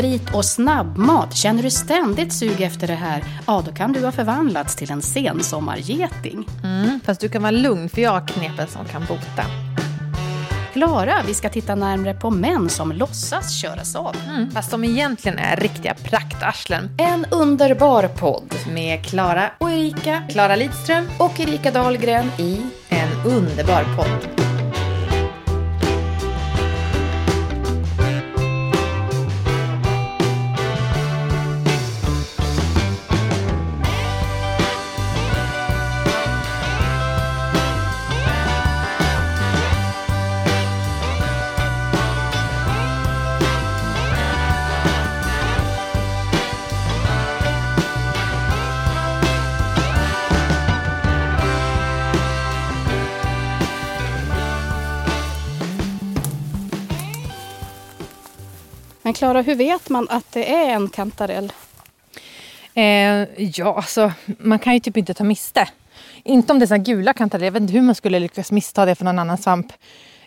Sprit och snabbmat. Känner du ständigt sug efter det här? Ja, då kan du ha förvandlats till en sensommargeting. Mm, fast du kan vara lugn för jag har knepen som kan bota. Klara, vi ska titta närmre på män som låtsas köras av. Mm, fast de egentligen är riktiga praktarslen. En underbar podd Med Klara och Erika Klara Lidström. och Erika Dahlgren i En underbar podd. Klara, hur vet man att det är en kantarell? Eh, ja, alltså man kan ju typ inte ta miste. Inte om det är såna gula kantareller. Jag vet inte hur man skulle lyckas missta det för någon annan svamp.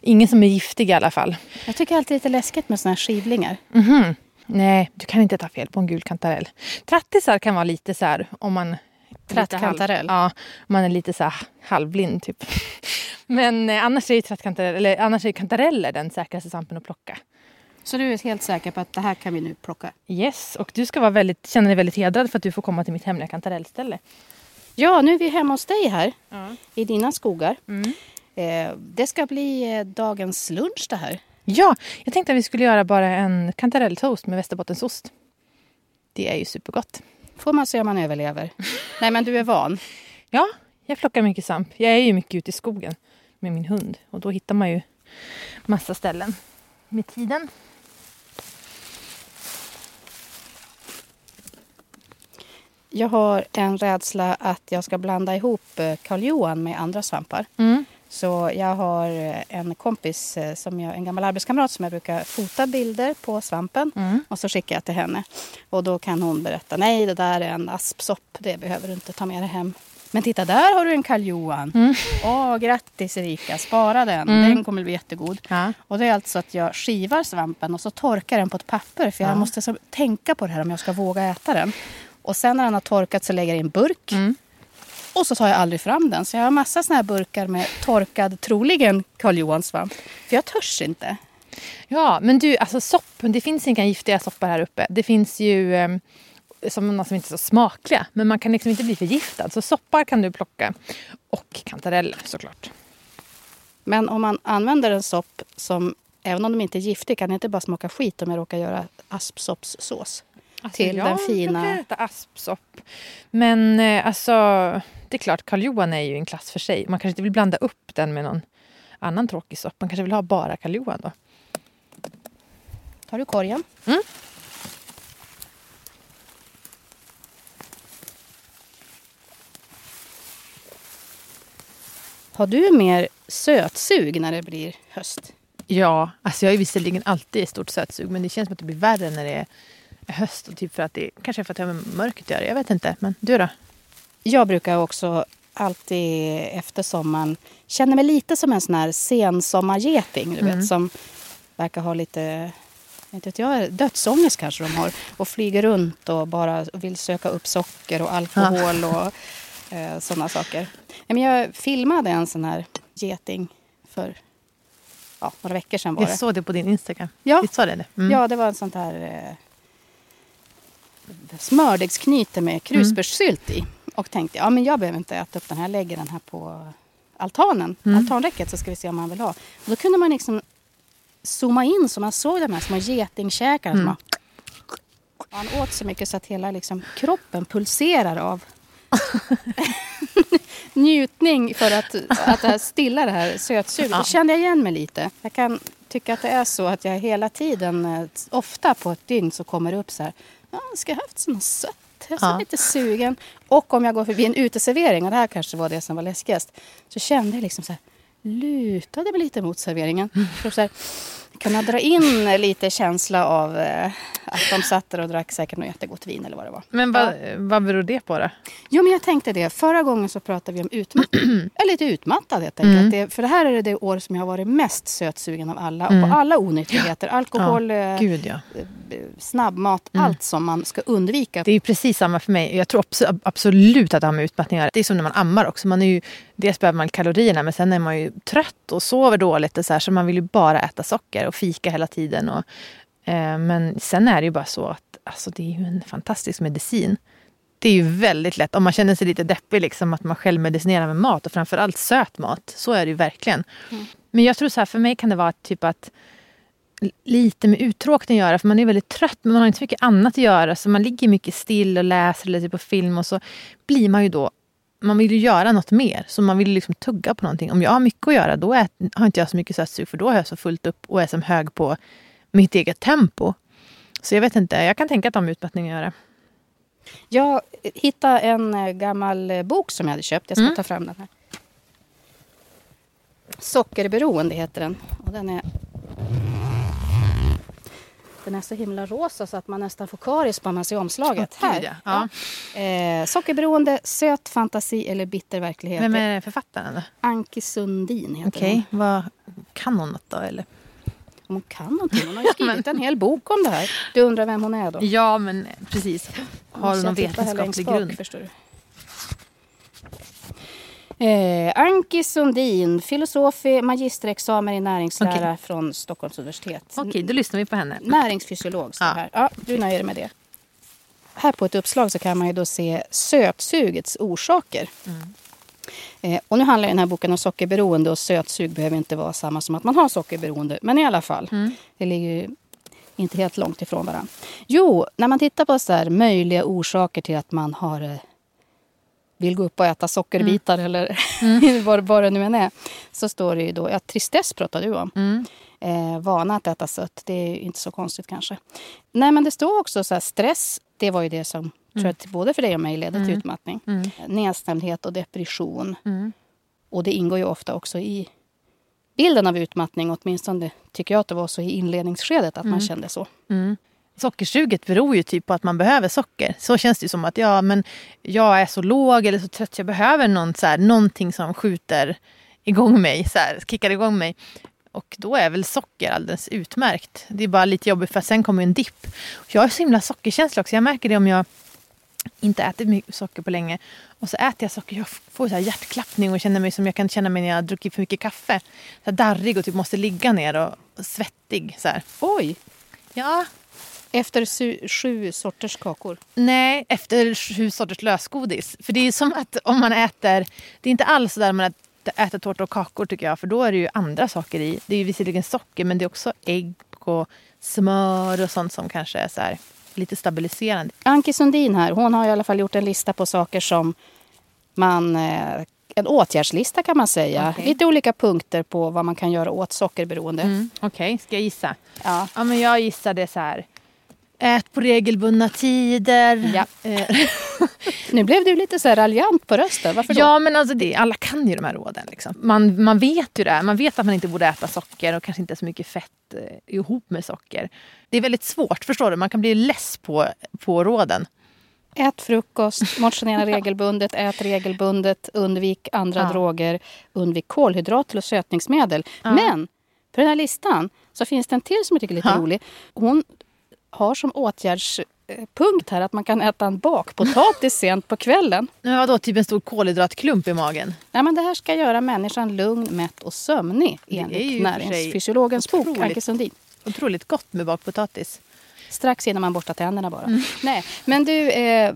Ingen som är giftig i alla fall. Jag tycker alltid det är lite läskigt med såna här skivlingar. Mhm. Nej, du kan inte ta fel på en gul kantarell. Trattisar kan vara lite så här om man... Trattkantarell? Ja, om man är lite så här halvblind typ. Men eh, annars är ju trattkantarell, eller annars är ju kantareller den säkraste svampen att plocka. Så du är helt säker på att det här kan vi nu plocka? Yes, och du ska vara väldigt, känna dig väldigt hedrad för att du får komma till mitt hemliga kantarellställe. Ja, nu är vi hemma hos dig här Ja. i dina skogar. Mm. Eh, det ska bli eh, dagens lunch det här. Ja, jag tänkte att vi skulle göra bara en kantarelltoast med västerbottensost. Det är ju supergott. Får man se om man överlever. Nej, men du är van. Ja, jag plockar mycket svamp. Jag är ju mycket ute i skogen med min hund och då hittar man ju massa ställen med tiden. Jag har en rädsla att jag ska blanda ihop eh, Karl Johan med andra svampar. Mm. Så jag har eh, en kompis, eh, som jag, en gammal arbetskamrat som jag brukar fota bilder på svampen Mm. och så skickar jag till henne. Och då kan hon berätta, nej det där är en aspsopp, det behöver du inte ta med dig hem. Men titta där har du en Karl Johan. Mm. Åh, grattis Erika, spara den, Mm. den kommer bli jättegod. Ja. Och det är alltså att jag skivar svampen och så torkar den på ett papper för jag Ja. måste så tänka på det här om jag ska våga äta den. Och sen när den har torkat så lägger jag i en burk Mm. och så tar jag aldrig fram den. Så jag har massa såna här burkar med torkad, troligen Karl Johan svamp. För jag törs inte. ja, men du, alltså sopp, det finns inga giftiga soppar här uppe. Det finns ju eh, sådana som inte är så smakliga, men man kan liksom inte bli förgiftad. Så soppar kan du plocka. Och kantareller såklart. Men om man använder en sopp som, även om de inte är giftiga, kan det inte bara smaka skit om jag råkar göra aspsoppssås. Till den fina- Jag äta aspsopp. Men eh, alltså, det är klart, Karl Johan är ju en klass för sig. Man kanske inte vill blanda upp den med någon annan tråkig sopp. Man kanske vill ha bara Karl Johan då. Tar du korgen? Mm. Har du mer sötsug när det blir höst? Ja, alltså jag är visserligen alltid i stort sötsug men det känns som att det blir värre när det är höst. Och typ för att det, kanske för att det har med mörkret att göra. Jag vet inte. Men du då? Jag brukar också alltid efter sommaren känna mig lite som en sån här sensommargeting. Du Mm. vet, som verkar ha lite inte vet jag, dödsångest kanske de har. Och flyger runt och bara vill söka upp socker och alkohol och eh, sådana saker. Men jag filmade en sån här geting för ja, några veckor sedan. Var det. Jag såg det på din Instagram. Ja. Det det? Mm. Ja, det var en sånt här eh, smördegsknyte med krusbärssylt i. Och tänkte, ja men jag behöver inte äta upp den här, jag lägger den här på altanen, Mm. altanräcket så ska vi se om man vill ha. Och då kunde man liksom zooma in så man såg de här små getingkäkarna. Mm. Han åt så mycket så att hela liksom, kroppen pulserar av njutning för att, att stilla det här sötsuget. Ja. Då kände jag igen mig lite. Jag kan tycka att det är så att jag hela tiden, eh, ofta på ett dygn så kommer det upp så här. Ja, jag ska ha haft något sött. Jag är Ja. lite sugen. Och om jag går förbi en uteservering, och det här kanske var det som var läskigast, så kände jag liksom så här, lutade mig lite mot serveringen. För så här, kunna dra in lite känsla av eh, att de satt där och drack säkert något jättegott vin eller vad det var. Men vad, vad beror det på då? Jo, men jag tänkte det. Förra gången så pratade vi om utmattning. jag är lite utmattad helt enkelt. Mm. Det, för det här är det år som jag har varit mest sötsugen av alla. Och Mm. på alla onyttigheter. Alkohol, eh, Gud ja. snabbmat, Mm. allt som man ska undvika. Det är precis samma för mig. Jag tror abso- absolut att det har med utmattning att. Det är som när man ammar också. Man är ju, dels behöver man kalorierna men sen är man ju trött och sover dåligt. Och så, här, så man vill ju bara äta socker och fika hela tiden. Och, eh, men sen är det ju bara så att alltså, det är ju en fantastisk medicin. Det är ju väldigt lätt, om man känner sig lite deppig, liksom, att man själv medicinerar med mat och framförallt söt mat. Så är det ju verkligen. Mm. Men jag tror så här, för mig kan det vara typ att lite med uttråkning att göra. För man är väldigt trött men man har inte så mycket annat att göra. Så man ligger mycket still och läser eller på film och så blir man ju då man vill ju göra något mer. Så man vill liksom tugga på någonting. Om jag har mycket att göra då ät, har inte jag så mycket sötsug för då har jag så fullt upp och är som hög på mitt eget tempo. Så jag vet inte, jag kan tänka att de har utmattning att göra. Jag hittade en eh, gammal eh, bok som jag hade köpt. Jag ska Mm. ta fram den här. Sockerberoende heter den. Och den är den är så himla rosa så att man nästan får karies på man ser omslaget. Åh, här. gud, ja. Eh, sockerberoende, söt fantasi eller bitter verklighet. Vem är författaren? Anki Sundin heter Okej, hon. vad kan hon något då eller? Om hon kan någonting. Hon har ju skrivit en hel bok om det här. Du undrar vem hon är då? Ja men precis. Har hon någon vetenskaplig bak, grund? Förstår du. Eh, Anki Sundin, filosof, magisterexamen i näringslära från Stockholms universitet. Okej, då lyssnar vi på henne. Näringsfysiolog står Ja. här. Ja, du nöjer dig med det. Här på ett uppslag så kan man ju då se sötsugets orsaker. Mm. Eh, och nu handlar den här boken om sockerberoende och sötsug behöver inte vara samma som att man har sockerberoende. Men i alla fall, Mm. det ligger ju inte helt långt ifrån varandra. Jo, när man tittar på så här möjliga orsaker till att man har eh, vill gå upp och äta sockerbitar eller vad, vad det nu än är. Så står det ju då, ja tristess pratar du om. Mm. Eh, vana att äta sött, det är inte så konstigt kanske. Nej men det står också så här, stress, det var ju det som tror jag, både för dig och mig ledde till utmattning. Mm. Nedstämdhet och depression. Mm. Och det ingår ju ofta också i bilden av utmattning. Åtminstone tycker jag att det var så i inledningsskedet att man kände så. Sockersuget beror ju typ på att man behöver socker. Så känns det ju som att ja, men jag är så låg eller så trött. Jag behöver någon, så här, någonting som skjuter igång mig, så här, kickar igång mig. Och då är väl socker alldeles utmärkt. Det är bara lite jobbigt för sen kommer en dipp. Jag är så himla sockerkänslig också. Jag märker det om jag inte ätit mycket socker på länge. Och så äter jag socker. Jag får så här hjärtklappning och känner mig som jag kan känna mig när jag har druckit för mycket kaffe. Så darrig och typ måste ligga ner och svettig. Så här. Oj! Ja, Efter su- sju sorters kakor. Nej, efter sju sorters lösgodis. För det är som att om man äter... Det är inte alls så där man äter, tårta och kakor tycker jag. För då är det ju andra saker i. Det är ju visserligen socker men det är också ägg och smör och sånt som kanske är så här lite stabiliserande. Anki Sundin här, hon har i alla fall gjort en lista på saker som man... Eh, en åtgärdslista kan man säga. Okej. Lite olika punkter på vad man kan göra åt sockerberoende. Mm. Okej, ska jag gissa? Ja. Ja, men jag gissade så här. Ät på regelbundna tider. Ja. Eh, Nu blev du lite så här raljant på rösten. Varför då? Ja, men alltså det, alla kan ju de här råden. Liksom. Man, man vet ju det. Man vet att man inte borde äta socker och kanske inte så mycket fett eh, ihop med socker. Det är väldigt svårt, förstår du? Man kan bli less på, på råden. Ät frukost, motionera regelbundet, ät regelbundet, undvik andra Ja. droger, undvik kolhydrater och sötningsmedel. Ja. Men på den här listan så finns det en till som jag tycker är lite Ja. rolig. Hon har som åtgärdspunkt här att man kan äta en bakpotatis sent på kvällen. Då typ en stor kolhydratklump i magen. Nej, men det här ska göra människan lugn, mätt och sömnig enligt näringsfysiologens bok. Anke Sundin. Otroligt gott med bakpotatis. Strax innan man borstar tänderna bara. Mm. Nej, men du, eh,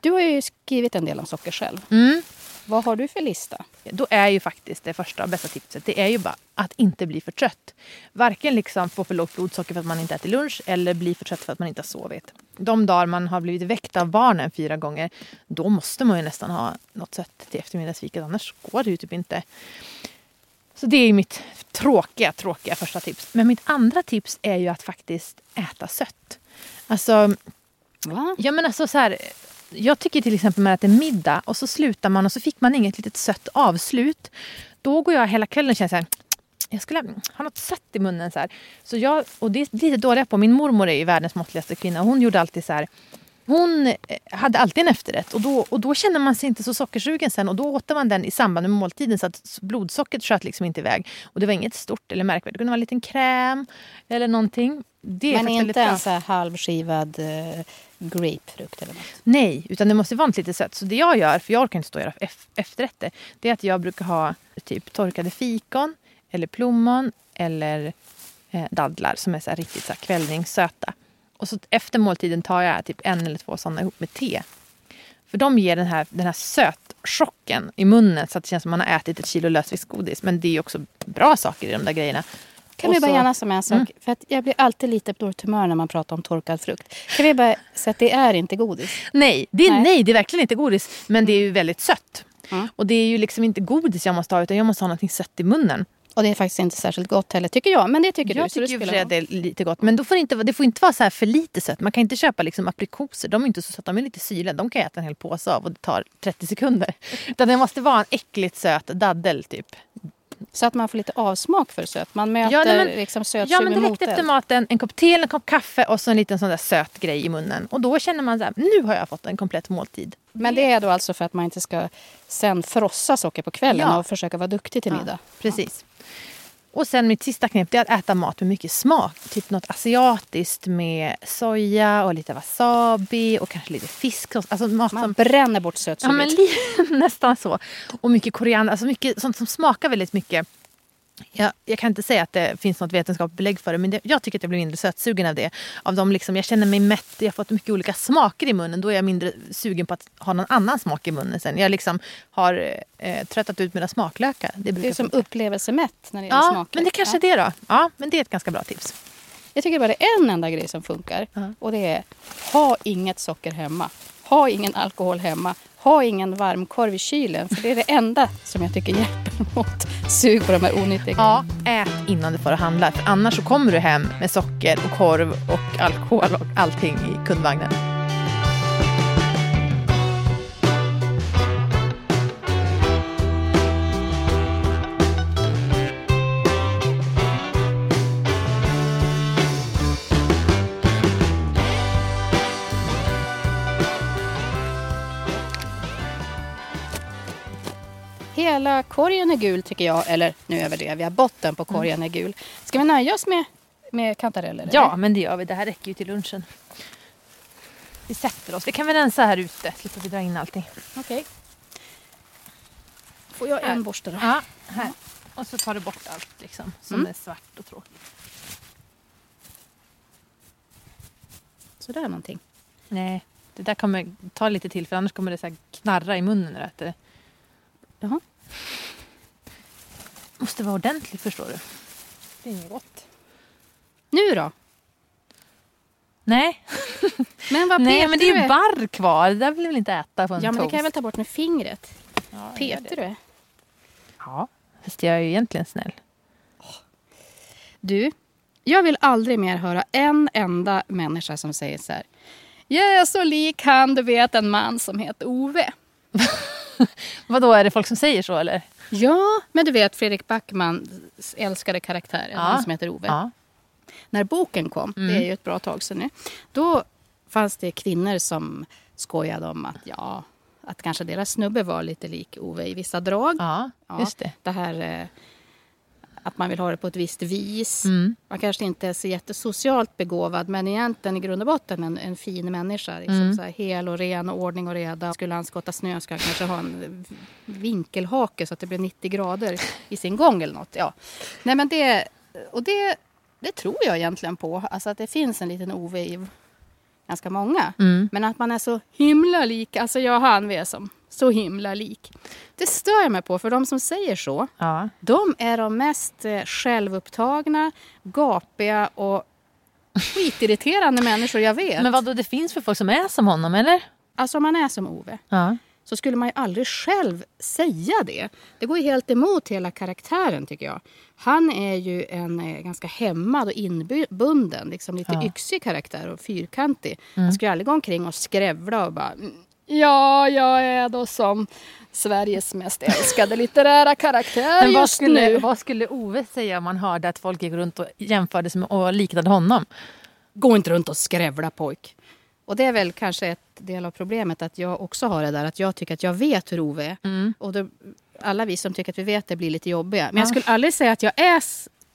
du har ju skrivit en del om socker själv. Mm. Vad har du för lista? Då är ju faktiskt det första och bästa tipset det är ju bara att inte bli för trött. Varken liksom få för lågt blodsocker för att man inte äter lunch eller bli för trött för att man inte har sovit. De dagar man har blivit väckt av barnen fyra gånger då måste man ju nästan ha något sött till eftermiddagsfikat annars går det ju typ inte. Så det är ju mitt tråkiga, tråkiga första tips. Men mitt andra tips är ju att faktiskt äta sött. Alltså Va? Ja men alltså så här, jag tycker till exempel man äter middag och så slutar man och så fick man inget litet sött avslut. Då går jag hela kvällen och känner så här, jag skulle ha något sött i munnen. Så, här. så jag, och det är lite dåliga på. Min mormor är ju världens måttligaste kvinna. Hon gjorde alltid så här. Hon eh, hade alltid en efterrätt och då, och då kände man sig inte så sockersugen sen och då åt man den i samband med måltiden så att blodsockret sköt liksom inte iväg. Och det var inget stort eller märkvärdigt. Det kunde vara en liten kräm eller någonting. Det är Men inte en så halvskivad eh, grapefrukt eller något? Nej, utan det måste vara lite sött. Så det jag gör, för jag orkar inte stå och göra ef- efterrätter, det är att jag brukar ha typ torkade fikon eller plommon eller eh, dadlar som är så riktigt så här kvällningssöta. Och så efter måltiden tar jag typ en eller två sådana ihop med te. För de ger den här, den här sötchocken i munnen så att det känns som man har ätit ett kilo lösviktsgodis. Men det är också bra saker i de där grejerna. Kan Och vi bara så- gärna med en sak? Mm. För att jag blir alltid lite på dåligt humör när man pratar om torkad frukt. Kan vi bara säga att det är inte godis? Nej det, är, Nej. nej, det är verkligen inte godis. Men det är ju väldigt sött. Mm. Och det är ju liksom inte godis jag måste ha utan jag måste ha något sött i munnen. Och det är faktiskt inte särskilt gott heller, tycker jag. Men det tycker jag du. så tycker ju det spelar att det är lite gott. Men då får det, inte, det får inte vara så här för lite sött. Man kan inte köpa liksom aprikoser. De är inte så söta. De är lite syrliga. De kan jag äta en hel påse av och det tar 30 sekunder. Utan det måste vara en äckligt söt daddel typ. Så att man får lite avsmak för sött. Man möter Ja, men- liksom Ja sötsugen men direkt efter maten, en kopp te en kopp kaffe och så en liten sån där söt grej i munnen. Och då känner man så här, nu har jag fått en komplett måltid. Men det är då alltså för att man inte ska sen frossa socker på kvällen Ja. och försöka vara duktig till middag. Precis. Och sen mitt sista knep är att äta mat med mycket smak. Typ något asiatiskt med soja och lite wasabi och kanske lite fisk. Alltså mat Man som... bränner bort Ja, sötsuget. men li- nästan så. Och mycket koriander, alltså mycket sånt som smakar väldigt mycket. Jag, jag kan inte säga att det finns något vetenskapligt belägg för det men det, jag tycker att jag blir mindre sötsugen av det. Av de liksom, jag känner mig mätt, jag har fått mycket olika smaker i munnen. Då är jag mindre sugen på att ha någon annan smak i munnen sen. Jag liksom har eh, tröttat ut mina smaklökar. Det, brukar är som funka. upplevelsemätt när det gäller Ja, smaker. men det kanske Ja. är det då. Ja, men det är ett ganska bra tips. Jag tycker bara det är en enda grej som funkar. Ja. Och det är ha inget socker hemma. Ha ingen alkohol hemma. Ha ingen varmkorv i kylen. För det är det enda som jag tycker hjälper mot sug på de här onyttiga Ja, ät innan du får handla. För annars så kommer du hem med socker och korv och alkohol och allting i kundvagnen. Hela korgen är gul tycker jag. Eller nu överdrev jag. Botten på korgen är gul. Ska vi nöja oss med, med kantareller? Ja, eller? men det gör vi. Det här räcker ju till lunchen. Vi sätter oss. Vi kan väl rensa här ute, slipper vi dra in allting. Okej. Får jag en borste då? Ja, här. Och så tar du bort allt liksom, som Mm. är svart och tråkigt. Sådär någonting. Nej, det där kommer ta lite till för annars kommer det så här knarra i munnen du äter det. Jaha. Måste vara ordentligt förstår du. Det är inget gott. Nu då? Nej, Men vad Nej men det är ju barr kvar. Det där vill jag väl inte äta på en Ja, men det toast. kan jag väl ta bort med fingret. ja, det. du? Ja, fast jag är ju egentligen snäll. Du, jag vill aldrig mer höra en enda människa som säger så här. Jag är så lik han, du vet, en man som heter Ove. Vad då är det folk som säger så eller? Ja, men du vet Fredrik Backmans älskade karaktär, Ja. han som heter Ove. Ja. När boken kom, Mm. det är ju ett bra tag sedan nu, då fanns det kvinnor som skojade om att ja, att kanske deras snubbe var lite lik Ove i vissa drag. ja, Ja, just det. Det här eh, att man vill ha det på ett visst vis. Mm. Man kanske inte är så jättesocialt begåvad men egentligen i grund och botten en, en fin människa. Liksom Mm. så här, hel och ren och ordning och reda. Skulle han skotta snö skulle han kanske ha en vinkelhake så att det blir 90 grader i sin gång eller något. Ja. Nej, men det, och det, det tror jag egentligen på. Alltså att det finns en liten Ove i ganska många. Mm. Men att man är så himla lik, alltså jag och han vi är som så himla lik. Det stör jag mig på för de som säger så Ja. de är de mest eh, självupptagna, gapiga och skitirriterande människor jag vet. Men vad då det finns för folk som är som honom eller? Alltså om man är som Ove Ja. så skulle man ju aldrig själv säga det. Det går ju helt emot hela karaktären tycker jag. Han är ju en eh, ganska hämmad och inbunden, liksom lite Ja. yxig karaktär och fyrkantig. Mm. Han skulle aldrig gå omkring och skrävla och bara "Mm, Ja, jag är då som Sveriges mest älskade litterära karaktär Men vad just skulle, nu. vad skulle Ove säga om man hörde att folk gick runt och jämfördes med och liknade honom? Gå inte runt och skrävla pojk. Och det är väl kanske ett del av problemet att jag också har det där att jag tycker att jag vet hur Ove är. Mm. Och då, alla vi som tycker att vi vet det blir lite jobbiga. Men jag skulle aldrig säga att jag är,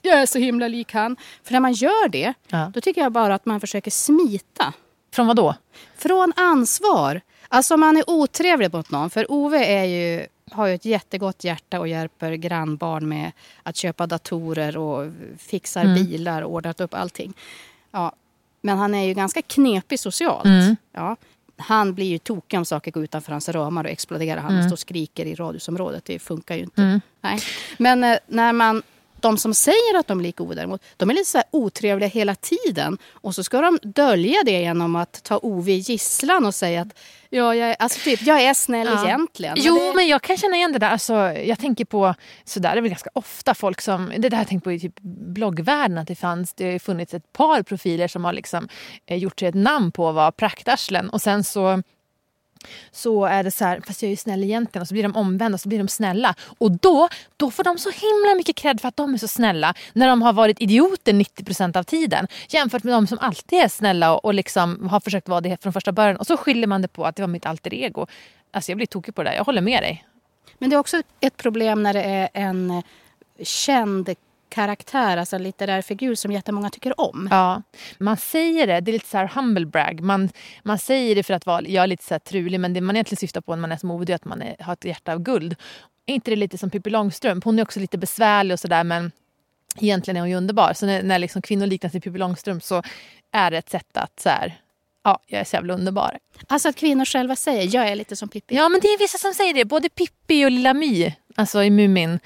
jag är så himla lik han. För när man gör det, Ja. då tycker jag bara att man försöker smita. Från vad då? Från ansvar. Alltså om man är otrevlig mot någon. För Ove är ju, har ju ett jättegott hjärta och hjälper grannbarn med att köpa datorer och fixar bilar och ordnat upp allting. Ja, men han är ju ganska knepig socialt. Mm. Ja. Han blir ju tokig om saker går utanför hans ramar och exploderar han och står och skriker i radhusområdet. Det funkar ju inte. Nej. Men eh, när man, de som säger att de är lika Ove däremot, de är lite så här otrevliga hela tiden. Och så ska de dölja det genom att ta Ove i gisslan och säga att ja, jag, är, alltså typ, jag är snäll Ja. egentligen. Jo, det, men jag kan känna igen det där. Alltså, jag tänker på, så där är väl ganska ofta folk som, det där jag tänkt på i typ bloggvärlden, att det fanns, det har ju funnits ett par profiler som har liksom, eh, gjort sig ett namn på att vara praktarslen och sen så så är det så här, fast jag är ju snäll egentligen och så blir de omvända och så blir de snälla. Och då, då får de så himla mycket cred för att de är så snälla när de har varit idioter 90% av tiden. Jämfört med de som alltid är snälla och, och liksom har försökt vara det från första början. Och så skyller man det på att det var mitt alter ego. Alltså jag blir tokig på det där, jag håller med dig. men det är också ett problem när det är en känd karaktär, alltså en litterär figur som jättemånga tycker om. Ja, man säger det, det är lite så här humble brag. Man, man säger det för att vara, jag är lite så trulig men det man egentligen syftar på när man är Ove det är att man är, har ett hjärta av guld. Är inte det lite som Pippi Långstrump? Hon är också lite besvärlig och sådär men egentligen är hon ju underbar. Så när, när liksom kvinnor liknas vid Pippi Långstrump så är det ett sätt att så här, ja, jag är så jävla underbar. Alltså att kvinnor själva säger jag är lite som Pippi. Ja men det är vissa som säger det, både Pippi och Lilla My, alltså i Mumin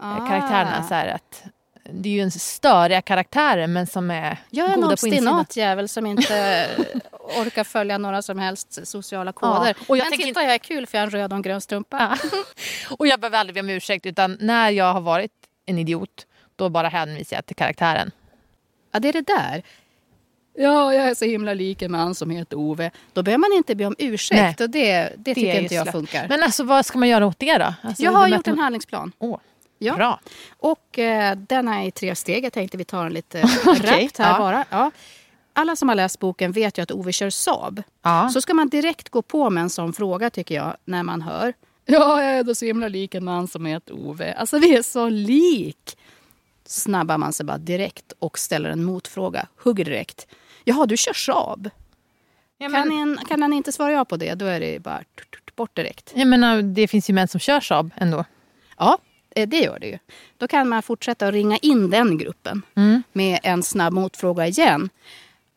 Ah. karaktärerna så här att det är ju en störiga karaktärer men som är Jag är en goda på insidan. obstinat jävel som inte orkar följa några som helst sociala koder. Ja, och jag Men tänker titta, jag är kul för jag har en röd och en grön strumpa. Ja. Och jag behöver aldrig be om ursäkt utan när jag har varit en idiot då bara hänvisar jag till karaktären. Ja, det är det där. Ja, jag är så himla lik en man som heter Ove. Då behöver man inte be om ursäkt Nej. och det, det tycker är ju inte jag funkar. Men alltså vad ska man göra åt det då? Alltså, jag har gjort en handlingsplan. Åh, Ja. Bra. Och eh, den är i tre steg. Jag tänkte vi tar en lite rappt här ja. bara. Ja. Alla som har läst boken vet ju att Ove kör Saab. Ja. Så ska man direkt gå på med en sån fråga tycker jag, när man hör. Ja, jag är då så himla lik en man som heter Ove. Alltså vi är så lik. Snabbar man sig bara direkt och ställer en motfråga. Hugger direkt. Jaha, du kör Saab. Ja, Kan, men, en, kan han inte svara ja på det, då är det bara bort direkt. jag menar, det finns ju män som kör Saab ändå. Ja, det gör det ju. Då kan man fortsätta att ringa in den gruppen med en snabb motfråga igen.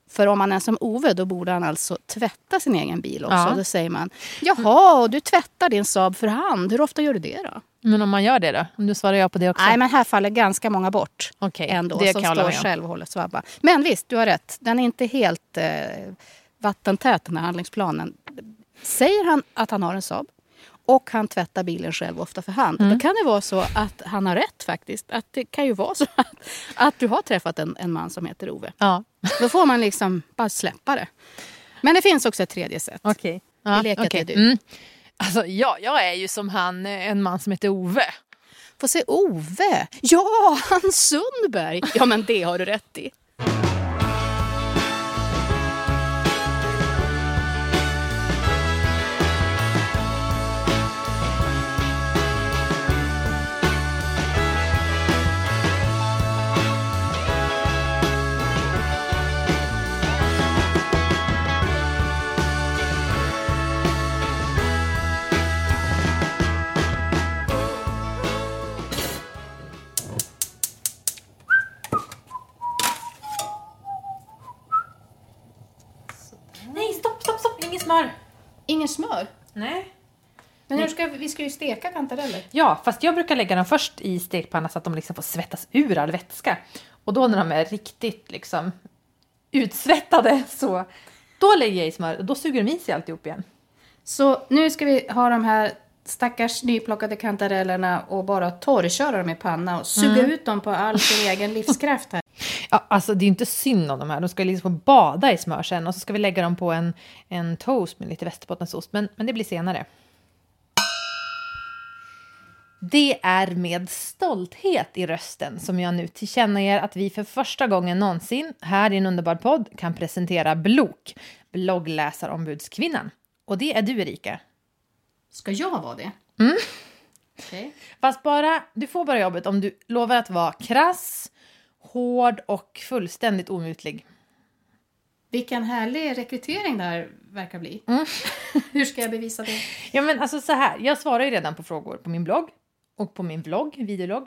För om man är som Ove, då borde han alltså tvätta sin egen bil också. Ja. Då säger man, jaha, och du tvättar din Saab för hand. Hur ofta gör du det då? Men om man gör det då? Om du svarar ja på det också? Nej, men här faller ganska många bort. Okej, ändå, det som kan står själv och håller svabba. Men visst, du har rätt. Den är inte helt eh, vattentät, den här handlingsplanen. Säger han att han har en Saab och han tvättar bilen själv ofta för hand. Mm. Då kan det vara så att han har rätt faktiskt. Att det kan ju vara så att, att du har träffat en, en man som heter Ove. Ja, Då får man liksom bara släppa det. Men det finns också ett tredje sätt. okej. Vi Ja, leker att det är du. Mm. Alltså, ja, jag är ju som han, eh, en man som heter Ove. Få se Ove! Ja, han Sundberg! Ja, men det har du rätt i. vi ska ju steka kantareller. Ja, fast jag brukar lägga dem först i stekpannan så att de liksom får svettas ur all vätska. Och då när de är riktigt liksom utsvettade så då lägger jag i smör och då suger de i sig alltihop igen. Så nu ska vi ha de här stackars nyplockade kantarellerna och bara torrköra dem i panna och suga ut dem på all sin egen livskraft här. Ja, alltså det är inte synd om de här. De ska liksom få bada i smör sen och så ska vi lägga dem på en, en toast med lite västerbottensost. Men, men det blir senare. Det är med stolthet i rösten som jag nu tillkännager att vi för första gången någonsin här i en underbar podd kan presentera Blok, bloggläsarombudskvinnan. Och det är du, Erika. Ska jag vara det? Mm. Okay. Fast bara, du får bara jobbet om du lovar att vara krass, hård och fullständigt omutlig. Vilken härlig rekrytering det här verkar bli. Mm. Hur ska jag bevisa det? Ja, men alltså så här, jag svarar ju redan på frågor på min blogg och på min vlogg, videologg.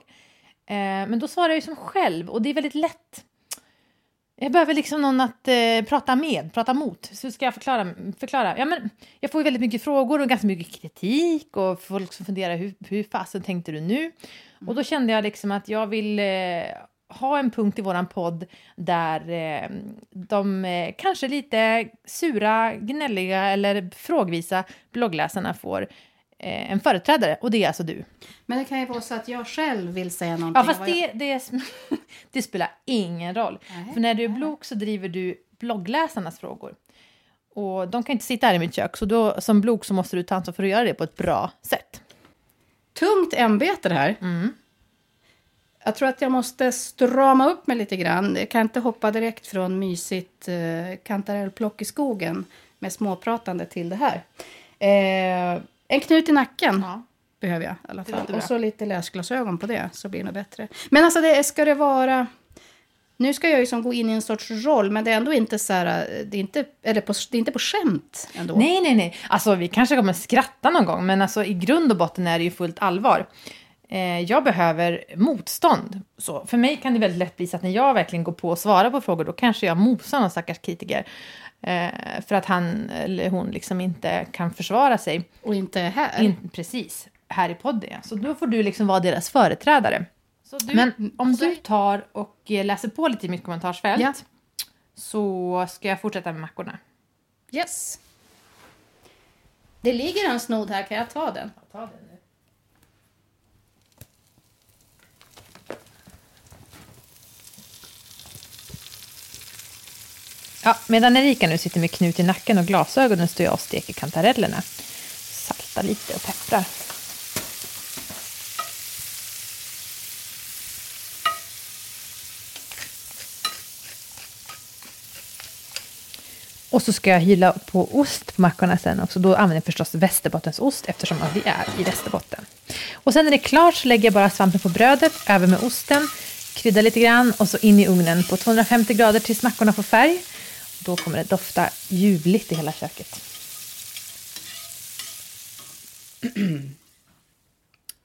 Eh, men då svarar jag ju som själv och det är väldigt lätt. Jag behöver liksom någon att eh, prata med, prata mot. Så ska jag förklara. förklara. Ja, men jag får ju väldigt mycket frågor och ganska mycket kritik och folk som funderar hur, hur fasen tänkte du nu? Och då kände jag liksom att jag vill eh, ha en punkt i våran podd där eh, de eh, kanske lite sura, gnälliga eller frågvisa bloggläsarna får en företrädare och det är alltså du. Men det kan ju vara så att jag själv vill säga någonting. Ja, fast det, det, det, spelar ingen roll. Nej, för när du är blogg så driver du bloggläsarnas frågor. Och de kan inte sitta här i mitt kök, så då, som blogg så måste du ta ansvar för att göra det på ett bra sätt. Tungt ämbete det här. Mm. Jag tror att jag måste strama upp mig lite grann. Jag kan inte hoppa direkt från mysigt eh, kantarellplock i skogen med småpratande till det här. Eh, en knut i nacken ja. behöver jag i alla fall. Och så lite läsglasögon på det så blir det nog bättre. Men alltså det, ska det vara... Nu ska jag ju som gå in i en sorts roll, men det är ändå inte så här, det är inte, eller på, det är inte på skämt ändå. Nej, nej, nej. Alltså vi kanske kommer skratta någon gång, men alltså i grund och botten är det ju fullt allvar eh, jag behöver motstånd. Så för mig kan det väldigt lätt bli så att när jag verkligen går på och svarar på frågor då kanske jag mosar någon stackars kritiker. Eh, för att han eller hon liksom inte kan försvara sig. Och inte är här. In, precis, här i podden. Så då får du liksom vara deras företrädare. Du, Men om du tar och läser på lite i mitt kommentarsfält ja. så ska jag fortsätta med mackorna. Yes. Det ligger en snod här, kan jag ta den? Jag tar den. Ja, medan Erika nu sitter med knut i nacken och glasögonen står jag och steker kantarellerna. Saltar lite och pepprar. Och så ska jag hylla på ost på mackorna sen också. Då använder jag förstås västerbottensost eftersom vi är i Västerbotten. Och sen när det är klart så lägger jag bara svampen på brödet, över med osten, kryddar lite grann och så in i ugnen på 250 grader tills mackorna får färg. Då kommer det dofta ljuvligt i hela köket.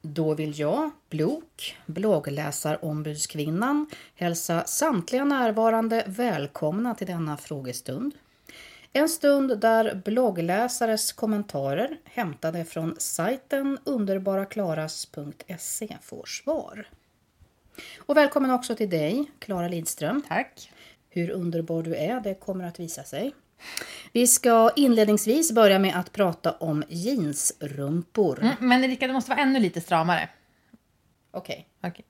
Då vill jag, Blok, bloggläsarombudskvinnan, hälsa samtliga närvarande välkomna till denna frågestund. En stund där bloggläsares kommentarer hämtade från sajten underbaraklaras.se får svar. Och välkommen också till dig, Klara Lidström. Tack. Hur underbar du är, det kommer att visa sig. Vi ska inledningsvis börja med att prata om jeansrumpor. Mm, men Erika, det måste vara ännu lite stramare. Okej. Okay. okay.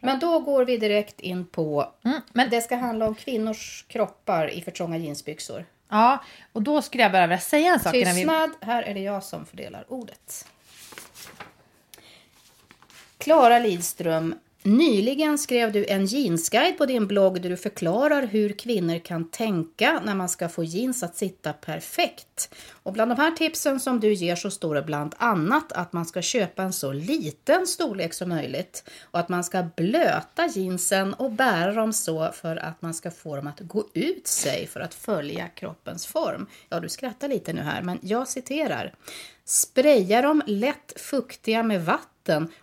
Men då går vi direkt in på... Mm, men... Det ska handla om kvinnors kroppar i för trånga jeansbyxor. Ja, och då skulle jag bara vilja säga en sak. Tystnad, vi... här är det jag som fördelar ordet. Klara Lidström Nyligen skrev du en jeansguide på din blogg där du förklarar hur kvinnor kan tänka när man ska få jeans att sitta perfekt. Och bland de här tipsen som du ger så står det bland annat att man ska köpa en så liten storlek som möjligt och att man ska blöta jeansen och bära dem så för att man ska få dem att gå ut sig för att följa kroppens form. Ja, du skrattar lite nu här, men jag citerar. Spraya dem lätt fuktiga med vatten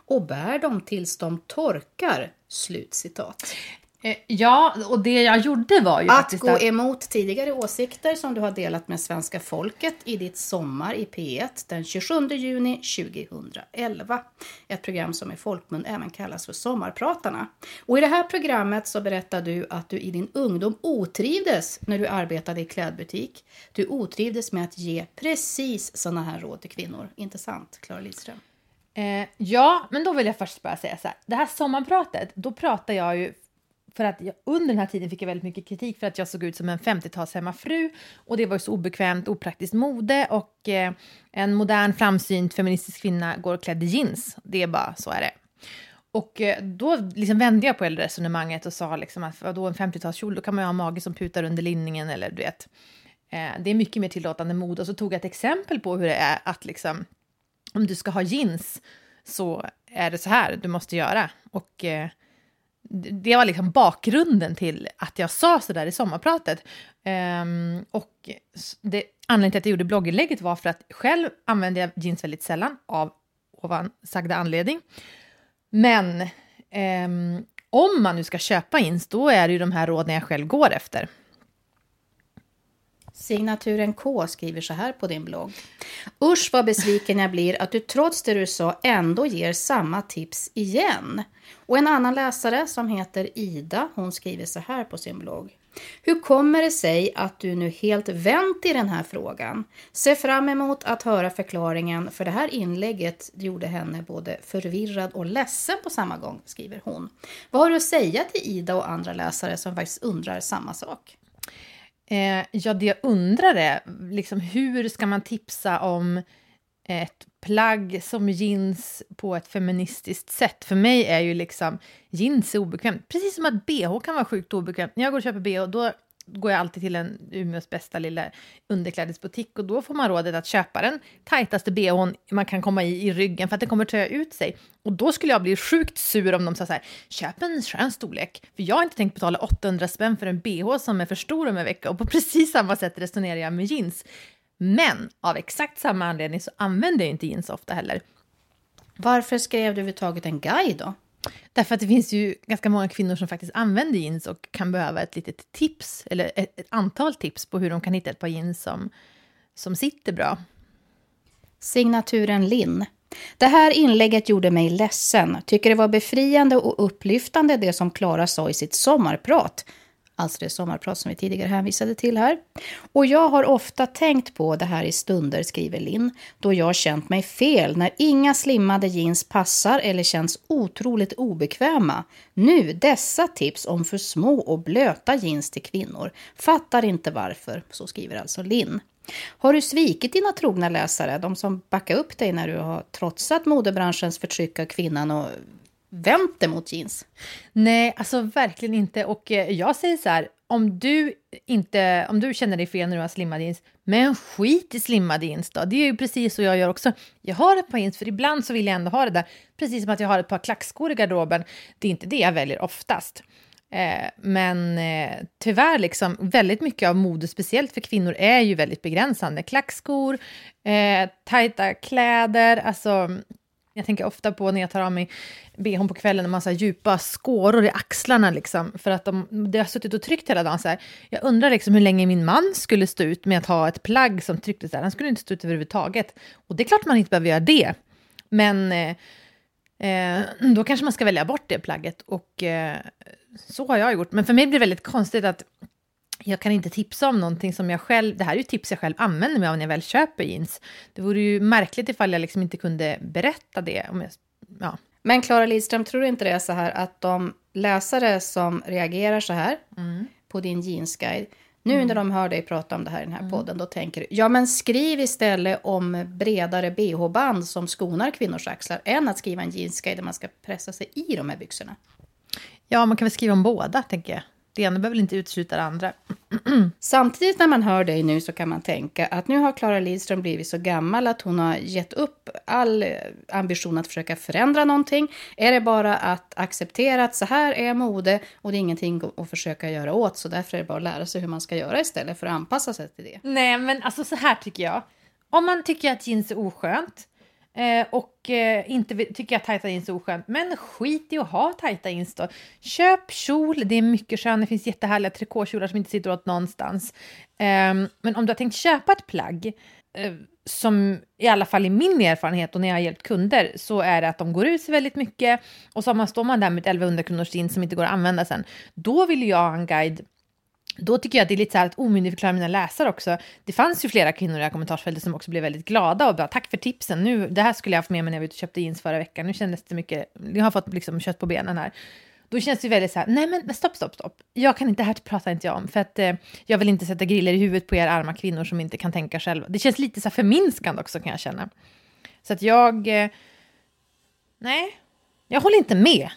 och bär dem tills de torkar. Slutcitat. Eh, ja, och det jag gjorde var ju att gå att... emot tidigare åsikter som du har delat med svenska folket i ditt Sommar i P1 den 27 juni 2011. Ett program som i folkmun även kallas för Sommarpratarna. Och i det här programmet så berättar du att du i din ungdom otrivdes när du arbetade i klädbutik. Du otrivdes med att ge precis sådana här råd till kvinnor. Inte sant, Klara Lidström? Eh, ja, men då vill jag först bara säga så här. Det här sommarpratet, då pratar jag ju för att jag, under den här tiden fick jag väldigt mycket kritik för att jag såg ut som en 50-tals hemmafru och det var ju så obekvämt, opraktiskt mode och eh, en modern framsynt feministisk kvinna går klädd i jeans. Det är bara så är det. Och eh, då liksom vände jag på hela resonemanget och sa liksom att vadå en 50-talskjol, då kan man ju ha mage som putar under linningen eller du vet. Eh, det är mycket mer tillåtande mode. Och så tog jag ett exempel på hur det är att liksom, om du ska ha jeans så är det så här du måste göra. Och eh, det var liksom bakgrunden till att jag sa så där i sommarpratet. Um, och det, anledningen till att jag gjorde blogginlägget var för att själv använder jag jeans väldigt sällan av ovan sagda anledning. Men um, om man nu ska köpa jeans, då är det ju de här råden jag själv går efter. Signaturen K skriver så här på din blogg. Usch vad besviken jag blir att du trots det du sa ändå ger samma tips igen. Och en annan läsare som heter Ida, hon skriver så här på sin blogg. Hur kommer det sig att du nu helt vänt i den här frågan? Ser fram emot att höra förklaringen för det här inlägget gjorde henne både förvirrad och ledsen på samma gång, skriver hon. Vad har du att säga till Ida och andra läsare som faktiskt undrar samma sak? Eh, ja, det jag undrar är liksom, hur ska man tipsa om ett plagg som jeans på ett feministiskt sätt. För mig är ju liksom jeans är obekvämt. Precis som att bh kan vara sjukt obekvämt. När jag går och köper bh, då går jag alltid till en Umeås bästa lilla underklädesbutik och då får man rådet att köpa den tajtaste bhn man kan komma i i ryggen för att den kommer töja ut sig. Och då skulle jag bli sjukt sur om de sa så här, köp en skön storlek. För jag har inte tänkt betala 800 spänn för en bh som är för stor om en vecka och på precis samma sätt resonerar jag med jeans. Men av exakt samma anledning så använder jag inte jeans ofta heller. Varför skrev du överhuvudtaget en guide då? Därför att det finns ju ganska många kvinnor som faktiskt använder jeans och kan behöva ett litet tips, eller ett, ett antal tips på hur de kan hitta ett par jeans som, som sitter bra. Signaturen Linn. Det här inlägget gjorde mig ledsen. Tycker det var befriande och upplyftande det som Klara sa i sitt sommarprat alltså det sommarprat som vi tidigare hänvisade till här. Och jag har ofta tänkt på det här i stunder, skriver Linn, då jag känt mig fel när inga slimmade jeans passar eller känns otroligt obekväma. Nu dessa tips om för små och blöta jeans till kvinnor. Fattar inte varför, så skriver alltså Linn. Har du svikit dina trogna läsare, de som backar upp dig när du har trotsat modebranschens förtryck av kvinnan och vänt dig mot jeans? Nej, alltså verkligen inte. Och eh, jag säger så här, om du, inte, om du känner dig fel när du har slimmade jeans, men skit i slimmade jeans då. Det är ju precis så jag gör också. Jag har ett par jeans, för ibland så vill jag ändå ha det där. Precis som att jag har ett par klackskor i garderoben. Det är inte det jag väljer oftast. Eh, men eh, tyvärr, liksom, väldigt mycket av mode, speciellt för kvinnor, är ju väldigt begränsande. Klackskor, eh, tajta kläder, alltså jag tänker ofta på när jag tar av mig bhn på kvällen, en massa djupa skåror i axlarna liksom, för att de, det har suttit och tryckt hela dagen. Så här. Jag undrar liksom hur länge min man skulle stå ut med att ha ett plagg som trycktes där. Han skulle inte stå ut överhuvudtaget. Och det är klart man inte behöver göra det. Men eh, eh, då kanske man ska välja bort det plagget. Och eh, så har jag gjort. Men för mig blir det väldigt konstigt att jag kan inte tipsa om någonting som jag själv, det här är ju tips jag själv använder mig av när jag väl köper jeans. Det vore ju märkligt ifall jag liksom inte kunde berätta det. Om jag, ja. Men Klara Lidström, tror du inte det är så här att de läsare som reagerar så här mm. på din jeansguide, nu mm. när de hör dig prata om det här i den här mm. podden, då tänker du, ja men skriv istället om bredare bh-band som skonar kvinnors axlar, än att skriva en jeansguide där man ska pressa sig i de här byxorna. Ja, man kan väl skriva om båda, tänker jag. Det ena behöver inte utesluta det andra. Samtidigt när man hör dig nu så kan man tänka att nu har Klara Lidström blivit så gammal att hon har gett upp all ambition att försöka förändra någonting. Är det bara att acceptera att så här är mode och det är ingenting att försöka göra åt så därför är det bara att lära sig hur man ska göra istället för att anpassa sig till det. Nej men alltså så här tycker jag. Om man tycker att jeans är oskönt Eh, och eh, inte tycker jag tajta jeans är oskönt. Men skit i att ha tajta jeans då. Köp kjol, det är mycket skönt. Det finns jättehärliga trikåkjolar som inte sitter åt någonstans. Eh, men om du har tänkt köpa ett plagg eh, som i alla fall i min erfarenhet och när jag har hjälpt kunder så är det att de går ut sig väldigt mycket och så står man där med ett 1100 kronors jeans som inte går att använda sen. Då vill jag ha en guide då tycker jag att det är lite så här att omyndigförklara mina läsare också. Det fanns ju flera kvinnor i det här kommentarsfältet som också blev väldigt glada och bara tack för tipsen. Nu, det här skulle jag haft med mig när jag var ute och köpte jeans förra veckan. Nu kändes det mycket, jag har fått liksom kött på benen här. då känns det väldigt så här, nej men stopp, stopp, stopp. Jag kan inte, det här pratar inte jag om, för att eh, jag vill inte sätta griller i huvudet på er arma kvinnor som inte kan tänka själva. Det känns lite så här förminskande också kan jag känna. Så att jag, eh, nej, jag håller inte med.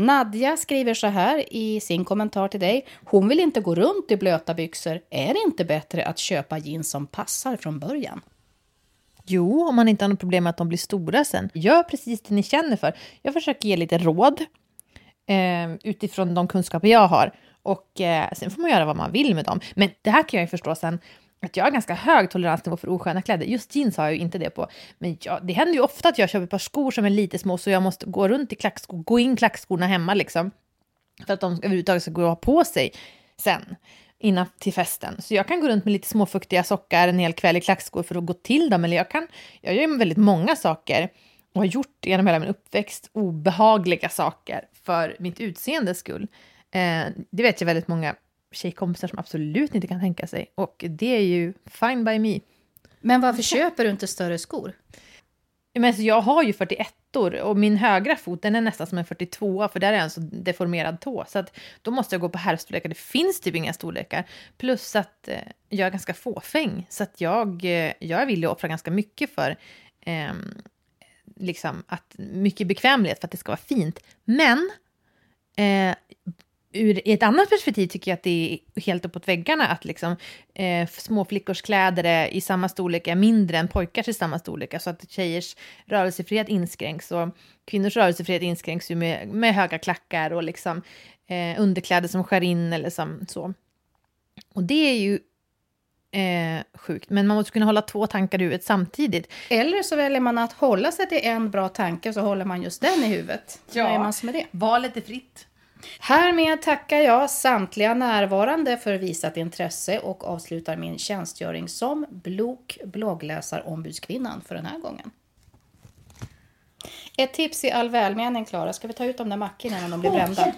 Nadja skriver så här i sin kommentar till dig. Hon vill inte gå runt i blöta byxor. Är det inte bättre att köpa jeans som passar från början? Jo, om man inte har något problem med att de blir stora sen. Gör precis det ni känner för. Jag försöker ge lite råd eh, utifrån de kunskaper jag har. Och eh, sen får man göra vad man vill med dem. Men det här kan jag ju förstå sen att jag har ganska hög toleransnivå för osköna kläder. Just jeans har jag ju inte det på. Men jag, det händer ju ofta att jag köper ett par skor som är lite små så jag måste gå runt i klackskor, gå in klackskorna hemma liksom. För att de överhuvudtaget ska gå att ha på sig sen innan till festen. Så jag kan gå runt med lite småfuktiga sockar en hel kväll i klackskor för att gå till dem. Eller jag, kan, jag gör väldigt många saker och har gjort genom hela min uppväxt obehagliga saker för mitt utseendes skull. Eh, det vet jag väldigt många tjejkompisar som absolut inte kan tänka sig. Och det är ju fine by me. Men varför köper du inte större skor? Men alltså jag har ju 41 och min högra fot den är nästan som en 42 för där är en så deformerad tå. Så att då måste jag gå på herrstorlekar. Det finns typ inga storlekar. Plus att eh, jag är ganska fåfäng. Så att jag, eh, jag vill ju offra ganska mycket för eh, liksom att, mycket bekvämlighet för att det ska vara fint. Men ur ett annat perspektiv tycker jag att det är helt uppåt väggarna att liksom, eh, småflickors kläder är i samma storlek är mindre än pojkars i samma storlek. Alltså att tjejers rörelsefrihet inskränks och kvinnors rörelsefrihet inskränks ju med, med höga klackar och liksom, eh, underkläder som skär in eller som, så. Och det är ju eh, sjukt, men man måste kunna hålla två tankar i huvudet samtidigt. Eller så väljer man att hålla sig till en bra tanke så håller man just den i huvudet. Ja. Vad är man med det? Valet är fritt. Härmed tackar jag samtliga närvarande för visat intresse och avslutar min tjänstgöring som Blok bloggläsarombudskvinnan för den här gången. Ett tips i all välmening, Klara. Ska vi ta ut de där mackorna innan de blir brända?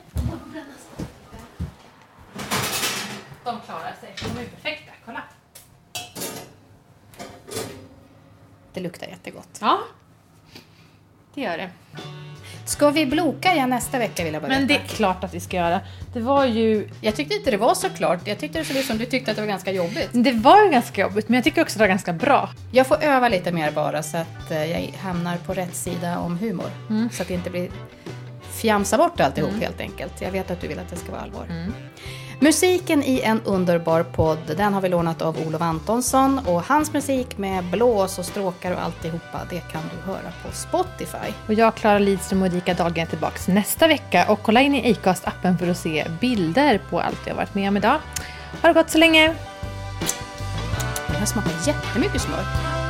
De klarar sig. De är perfekta. Kolla. Det luktar jättegott. Ja, det gör det. Ska vi bloka igen nästa vecka vill jag bara Men det är klart att vi ska göra. Det var ju... Jag tyckte inte det var så klart. Jag tyckte det såg ut som du tyckte att det var ganska jobbigt. Det var ju ganska jobbigt, men jag tycker också att det var ganska bra. Jag får öva lite mer bara så att eh, jag hamnar på rätt sida om humor. Så att det inte blir fjamsa bort alltihop helt enkelt. Jag vet att du vill att det ska vara allvar. Musiken i En underbar podd, den har vi lånat av Olof Antonsson och hans musik med blås och stråkar och alltihopa, det kan du höra på Spotify. Och jag, Klara Lidström och Erika Dahlgren är tillbaka nästa vecka. Och kolla in i Acast-appen för att se bilder på allt jag varit med om idag. Ha det gott så länge! Det här smakar jättemycket smör.